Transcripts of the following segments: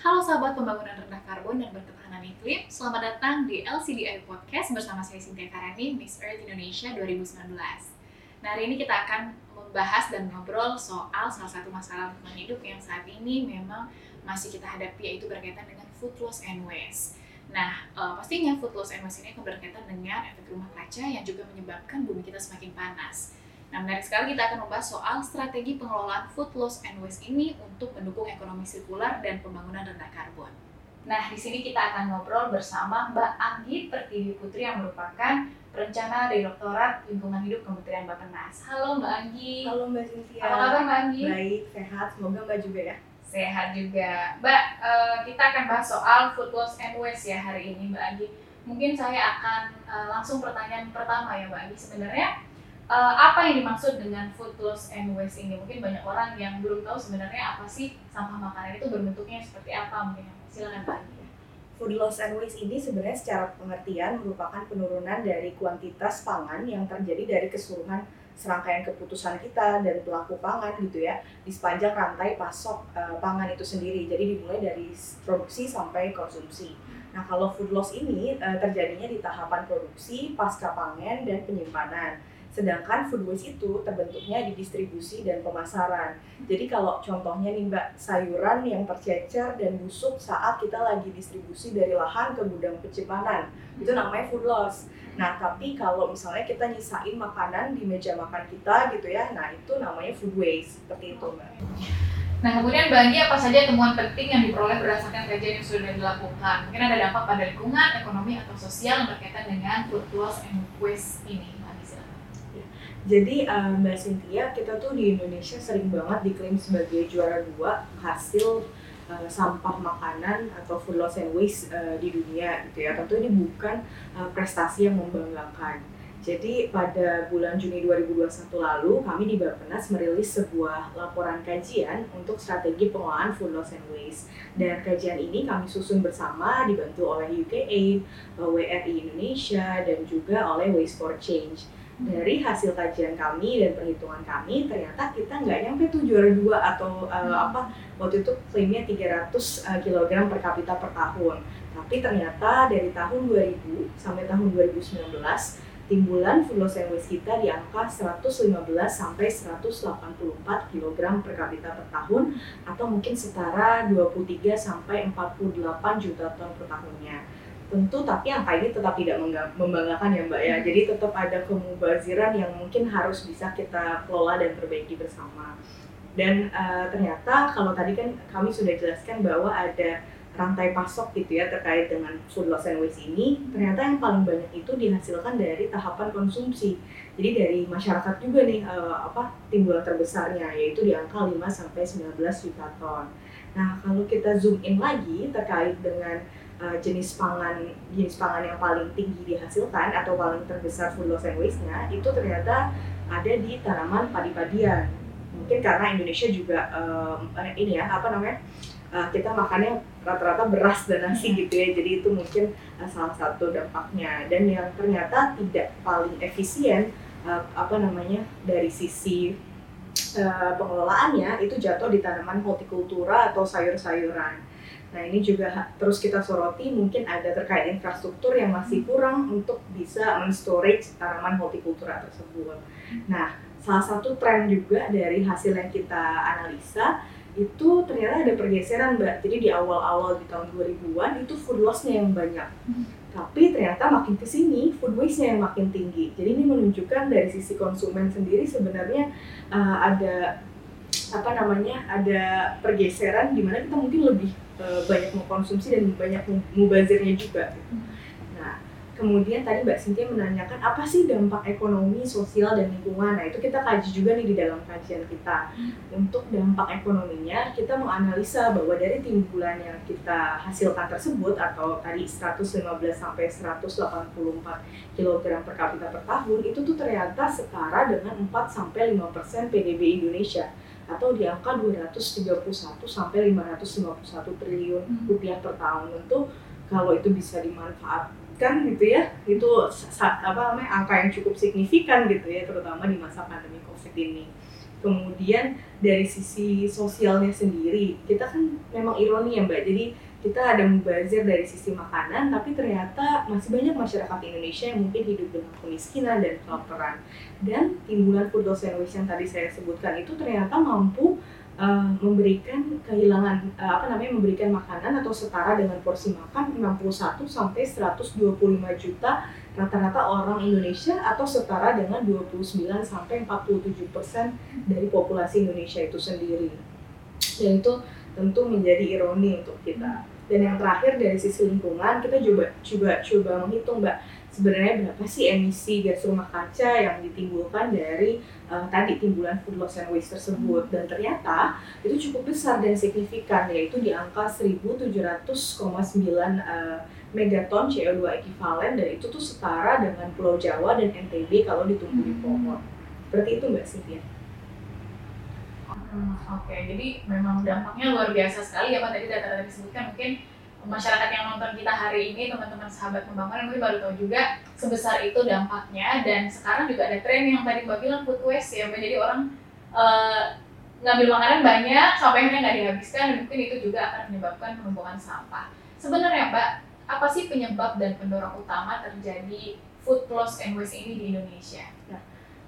Halo sahabat pembangunan rendah karbon dan berketahanan iklim, selamat datang di LCDI Podcast bersama saya Cynthia Karani, Miss Earth Indonesia 2019. Nah hari ini kita akan membahas dan ngobrol soal salah satu masalah lingkungan hidup yang saat ini memang masih kita hadapi yaitu berkaitan dengan food loss and waste. Nah, uh, pastinya food loss and waste ini akan berkaitan dengan efek rumah kaca yang juga menyebabkan bumi kita semakin panas. Nah, menarik sekali kita akan membahas soal strategi pengelolaan food loss and waste ini untuk mendukung ekonomi sirkular dan pembangunan rendah karbon. Nah, di sini kita akan ngobrol bersama Mbak Anggi Pertiwi Putri yang merupakan perencana Direktorat Lingkungan Hidup Kementerian Bappenas. Halo Mbak Anggi. Halo Mbak Cynthia. Apa kabar Mbak Anggi? Baik, sehat. Semoga Mbak juga ya. Sehat juga. Mbak, uh, kita akan bahas soal food loss and waste ya hari ini Mbak Anggi. Mungkin saya akan uh, langsung pertanyaan pertama ya Mbak Anggi. Sebenarnya uh, apa yang dimaksud dengan food loss and waste ini? Mungkin banyak orang yang belum tahu sebenarnya apa sih sampah makanan itu berbentuknya seperti apa mungkin. Silakan Pak. Food loss and waste ini sebenarnya secara pengertian merupakan penurunan dari kuantitas pangan yang terjadi dari keseluruhan serangkaian keputusan kita dan pelaku pangan gitu ya di sepanjang rantai pasok uh, pangan itu sendiri. Jadi dimulai dari produksi sampai konsumsi. Nah kalau food loss ini uh, terjadinya di tahapan produksi, pasca panen dan penyimpanan. Sedangkan food waste itu terbentuknya di distribusi dan pemasaran. Jadi kalau contohnya nih Mbak, sayuran yang tercecer dan busuk saat kita lagi distribusi dari lahan ke gudang penyimpanan, itu namanya food loss. Nah, tapi kalau misalnya kita nyisain makanan di meja makan kita gitu ya, nah itu namanya food waste, seperti itu Mbak. Nah, kemudian bagi apa saja temuan penting yang diperoleh berdasarkan kajian yang sudah dilakukan? Mungkin ada dampak pada lingkungan, ekonomi, atau sosial berkaitan dengan food loss and waste ini. Jadi um, Mbak Cynthia, kita tuh di Indonesia sering banget diklaim sebagai juara dua hasil uh, sampah makanan atau food loss and waste uh, di dunia gitu ya. Tentu ini bukan uh, prestasi yang membanggakan. Jadi pada bulan Juni 2021 lalu kami di Bappenas merilis sebuah laporan kajian untuk strategi pengelolaan food loss and waste. Dan kajian ini kami susun bersama dibantu oleh UKAID, WRI Indonesia, dan juga oleh Waste for Change dari hasil kajian kami dan perhitungan kami ternyata kita nggak nyampe tuh juara dua atau uh, apa waktu itu klaimnya 300 uh, kg per kapita per tahun. Tapi ternyata dari tahun 2000 sampai tahun 2019 timbulan food loss and waste kita di angka 115 sampai 184 kg per kapita per tahun atau mungkin setara 23 sampai 48 juta ton per tahunnya tentu tapi angka ini tetap tidak membanggakan ya mbak ya. Hmm. jadi tetap ada kemubaziran yang mungkin harus bisa kita kelola dan perbaiki bersama. Dan uh, ternyata kalau tadi kan kami sudah jelaskan bahwa ada rantai pasok gitu ya terkait dengan food loss and waste ini ternyata yang paling banyak itu dihasilkan dari tahapan konsumsi. Jadi dari masyarakat juga nih uh, apa timbulan terbesarnya yaitu di angka 5 sampai 19 juta ton. Nah kalau kita zoom in lagi terkait dengan uh, jenis pangan jenis pangan yang paling tinggi dihasilkan atau paling terbesar food loss and waste-nya itu ternyata ada di tanaman padi-padian. Mungkin karena Indonesia juga um, ini ya apa namanya uh, kita makannya rata-rata beras dan nasi gitu ya jadi itu mungkin uh, salah satu dampaknya. Dan yang ternyata tidak paling efisien uh, apa namanya dari sisi uh, pengelolaannya itu jatuh di tanaman hortikultura atau sayur-sayuran Nah ini juga terus kita soroti mungkin ada terkait infrastruktur yang masih kurang untuk bisa men-storage tanaman hortikultura tersebut. Nah salah satu tren juga dari hasil yang kita analisa itu ternyata ada pergeseran mbak. Jadi di awal-awal di tahun 2000-an itu food loss-nya yang banyak. Tapi ternyata makin ke sini food waste-nya yang makin tinggi. Jadi ini menunjukkan dari sisi konsumen sendiri sebenarnya uh, ada apa namanya ada pergeseran di mana kita mungkin lebih uh, banyak mengkonsumsi dan banyak mubazirnya juga. Nah, kemudian tadi Mbak Cynthia menanyakan apa sih dampak ekonomi, sosial dan lingkungan. Nah, itu kita kaji juga nih di dalam kajian kita. Untuk dampak ekonominya, kita menganalisa bahwa dari timbulan yang kita hasilkan tersebut atau tadi 115 sampai 184 kg per kapita per tahun itu tuh ternyata setara dengan 4 sampai 5 persen PDB Indonesia atau di angka 231 sampai 551 triliun hmm. rupiah per tahun. Tentu kalau itu bisa dimanfaatkan gitu ya, itu apa namanya angka yang cukup signifikan gitu ya, terutama di masa pandemi Covid ini. Kemudian dari sisi sosialnya sendiri, kita kan memang ironi ya Mbak. Jadi kita ada mubazir dari sisi makanan, tapi ternyata masih banyak masyarakat Indonesia yang mungkin hidup dengan kemiskinan dan kelaparan. Dan timbulan food waste yang tadi saya sebutkan itu ternyata mampu uh, memberikan kehilangan uh, apa namanya memberikan makanan atau setara dengan porsi makan 61 sampai 125 juta rata-rata orang Indonesia atau setara dengan 29 sampai 47 persen dari populasi Indonesia itu sendiri. Dan itu tentu menjadi ironi untuk kita. Dan yang terakhir dari sisi lingkungan kita coba coba coba menghitung mbak sebenarnya berapa sih emisi gas rumah kaca yang ditimbulkan dari uh, tadi timbulan food loss and waste tersebut dan ternyata itu cukup besar dan signifikan yaitu di angka 1.700,9 uh, megaton CO2 ekivalen dan itu tuh setara dengan Pulau Jawa dan NTB kalau ditumbuh di pohon. Berarti itu mbak Cynthia? Hmm, Oke, okay. jadi memang dampaknya luar biasa sekali ya Pak tadi data-data disebutkan mungkin masyarakat yang nonton kita hari ini teman-teman sahabat pembangunan mungkin baru tahu juga sebesar itu dampaknya dan sekarang juga ada tren yang tadi Mbak bilang food waste ya Mbak jadi orang uh, ngambil makanan banyak sampai akhirnya nggak dihabiskan dan mungkin itu juga akan menyebabkan penumpukan sampah. Sebenarnya Mbak, apa sih penyebab dan pendorong utama terjadi food loss and waste ini di Indonesia? Nah,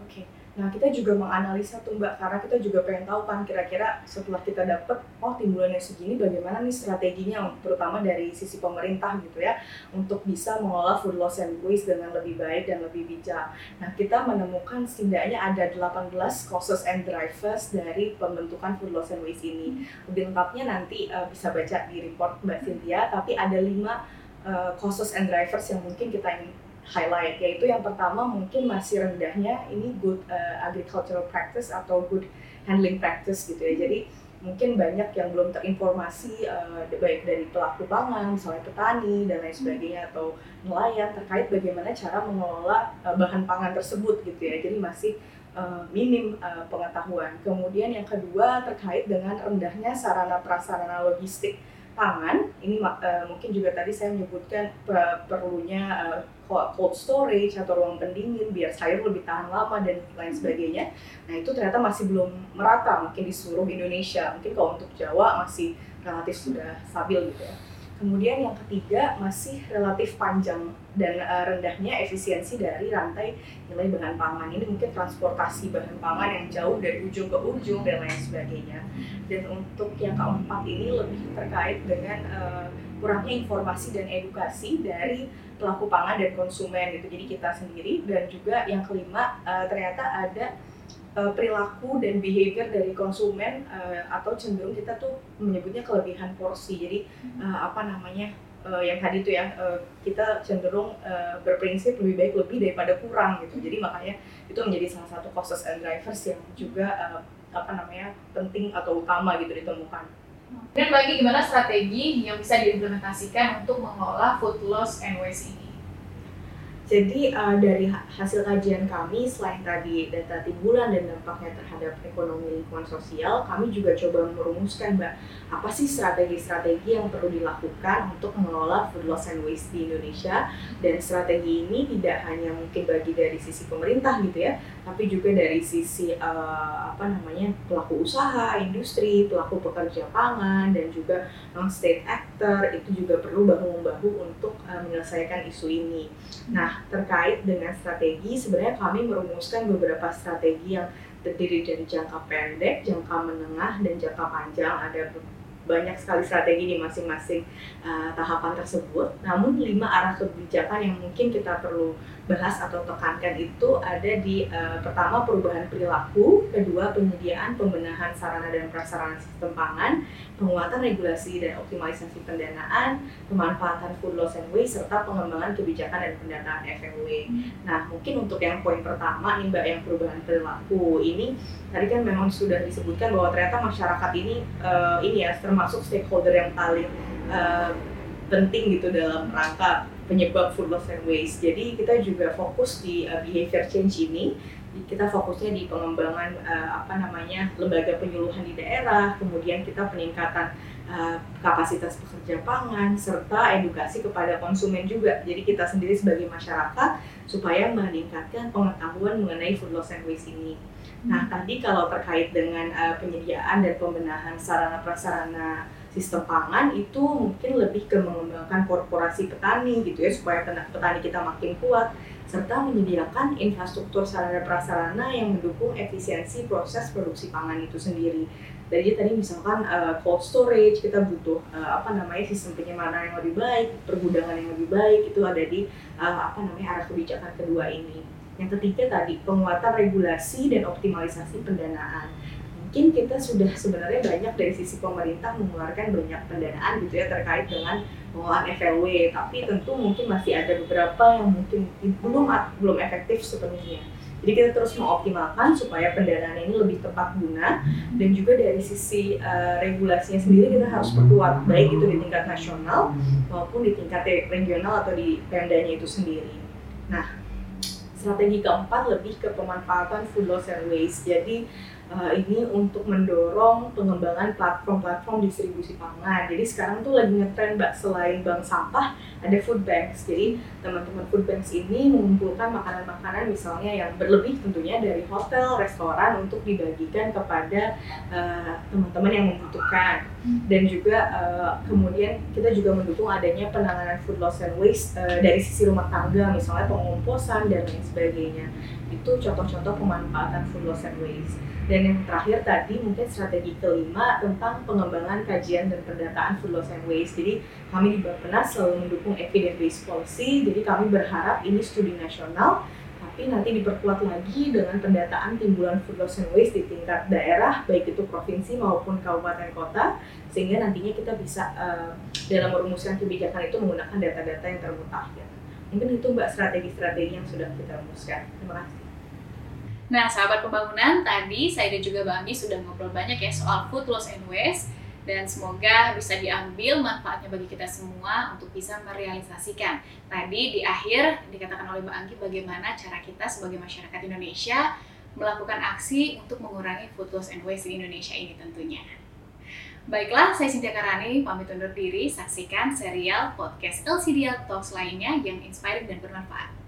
oke. Okay Nah kita juga menganalisa tuh mbak karena kita juga pengen tahu kan kira-kira setelah kita dapet oh timbulannya segini bagaimana nih strateginya terutama dari sisi pemerintah gitu ya untuk bisa mengolah food loss and waste dengan lebih baik dan lebih bijak. Nah kita menemukan setidaknya ada 18 causes and drivers dari pembentukan food loss and waste ini. Lebih lengkapnya nanti uh, bisa baca di report mbak Cynthia tapi ada lima uh, causes and drivers yang mungkin kita ingin highlight yaitu yang pertama mungkin masih rendahnya ini good uh, agricultural practice atau good handling practice gitu ya. Jadi mungkin banyak yang belum terinformasi uh, baik dari pelaku pangan misalnya petani dan lain sebagainya atau nelayan terkait bagaimana cara mengelola uh, bahan pangan tersebut gitu ya. Jadi masih minim uh, pengetahuan. Kemudian yang kedua terkait dengan rendahnya sarana prasarana logistik pangan. Ini uh, mungkin juga tadi saya menyebutkan perlunya uh, cold storage atau ruang pendingin biar sayur lebih tahan lama dan lain sebagainya. Nah itu ternyata masih belum merata mungkin di seluruh Indonesia. Mungkin kalau untuk Jawa masih relatif sudah stabil gitu ya. Kemudian yang ketiga masih relatif panjang dan uh, rendahnya efisiensi dari rantai nilai bahan pangan. Ini mungkin transportasi bahan pangan yang jauh dari ujung ke ujung dan lain sebagainya. Dan untuk yang keempat ini lebih terkait dengan uh, kurangnya informasi dan edukasi dari pelaku pangan dan konsumen gitu. Jadi kita sendiri dan juga yang kelima uh, ternyata ada uh, perilaku dan behavior dari konsumen uh, atau cenderung kita tuh menyebutnya kelebihan porsi. Jadi uh, apa namanya uh, yang tadi tuh ya uh, kita cenderung uh, berprinsip lebih baik lebih daripada kurang gitu. Jadi makanya itu menjadi salah satu causes and drivers yang juga uh, apa namanya penting atau utama gitu ditemukan. Dan bagi gimana strategi yang bisa diimplementasikan untuk mengelola food loss and waste ini? Jadi uh, dari hasil kajian kami selain tadi data timbulan dan dampaknya terhadap ekonomi lingkungan sosial, kami juga coba merumuskan mbak apa sih strategi-strategi yang perlu dilakukan untuk mengelola food loss and waste di Indonesia dan strategi ini tidak hanya mungkin bagi dari sisi pemerintah gitu ya, tapi juga dari sisi uh, apa namanya pelaku usaha, industri, pelaku pekerja pangan dan juga non state actor itu juga perlu bahu membahu untuk uh, menyelesaikan isu ini. Nah terkait dengan strategi, sebenarnya kami merumuskan beberapa strategi yang terdiri dari jangka pendek, jangka menengah, dan jangka panjang. Ada banyak sekali strategi di masing-masing uh, tahapan tersebut. Namun lima arah kebijakan yang mungkin kita perlu bahas atau tekankan itu ada di uh, pertama perubahan perilaku, kedua penyediaan pembenahan sarana dan prasarana sistem pangan, penguatan regulasi dan optimalisasi pendanaan, pemanfaatan food loss and waste serta pengembangan kebijakan dan pendataan FMW. Nah, mungkin untuk yang poin pertama nih Mbak yang perubahan perilaku ini tadi kan memang sudah disebutkan bahwa ternyata masyarakat ini uh, ini ya stakeholder yang paling uh, penting gitu dalam rangka penyebab food loss and waste. Jadi kita juga fokus di uh, behavior change ini. Kita fokusnya di pengembangan uh, apa namanya lembaga penyuluhan di daerah, kemudian kita peningkatan uh, kapasitas pekerja pangan serta edukasi kepada konsumen juga. Jadi kita sendiri sebagai masyarakat supaya meningkatkan pengetahuan mengenai food loss and waste ini. Nah, tadi kalau terkait dengan uh, penyediaan dan pembenahan sarana prasarana sistem pangan itu mungkin lebih ke mengembangkan korporasi petani gitu ya supaya petani kita makin kuat serta menyediakan infrastruktur sarana prasarana yang mendukung efisiensi proses produksi pangan itu sendiri. Jadi tadi misalkan uh, cold storage kita butuh uh, apa namanya sistem penyimpanan yang lebih baik, pergudangan yang lebih baik itu ada di uh, apa namanya arah kebijakan kedua ini. Yang ketiga tadi penguatan regulasi dan optimalisasi pendanaan mungkin kita sudah sebenarnya banyak dari sisi pemerintah mengeluarkan banyak pendanaan gitu ya terkait dengan pengolahan FLW tapi tentu mungkin masih ada beberapa yang mungkin belum belum efektif sepenuhnya jadi kita terus mengoptimalkan supaya pendanaan ini lebih tepat guna dan juga dari sisi uh, regulasinya sendiri kita harus perkuat baik itu di tingkat nasional maupun di tingkat regional atau di pemdanya itu sendiri. Nah, strategi keempat lebih ke pemanfaatan food loss and waste. Jadi uh, ini untuk mendorong pengembangan platform-platform distribusi pangan. Jadi sekarang tuh lagi ngetrend mbak selain bank sampah ada food banks. Jadi teman-teman food banks ini mengumpulkan makanan-makanan misalnya yang berlebih tentunya dari hotel, restoran untuk dibagikan kepada uh, teman-teman yang membutuhkan. Dan juga uh, kemudian kita juga mendukung adanya penanganan food loss and waste uh, dari sisi rumah tangga, misalnya pengomposan dan lain sebagainya. Itu contoh-contoh pemanfaatan food loss and waste. Dan yang terakhir tadi mungkin strategi kelima tentang pengembangan kajian dan pendataan food loss and waste. Jadi kami di Bappenas selalu mendukung evidence based policy. Jadi kami berharap ini studi nasional tapi nanti diperkuat lagi dengan pendataan timbulan food loss and waste di tingkat daerah baik itu provinsi maupun kabupaten kota sehingga nantinya kita bisa uh, dalam merumuskan kebijakan itu menggunakan data-data yang termutakhir. Mungkin itu mbak strategi-strategi yang sudah kita rumuskan. Terima kasih. Nah, sahabat pembangunan, tadi saya dan juga Mbak Ami sudah ngobrol banyak ya soal food loss and waste dan semoga bisa diambil manfaatnya bagi kita semua untuk bisa merealisasikan. Tadi di akhir dikatakan oleh Mbak Anggi bagaimana cara kita sebagai masyarakat Indonesia melakukan aksi untuk mengurangi food loss and waste di Indonesia ini tentunya. Baiklah, saya Cynthia Karani, pamit undur diri. Saksikan serial podcast LCDL Talks lainnya yang inspiring dan bermanfaat.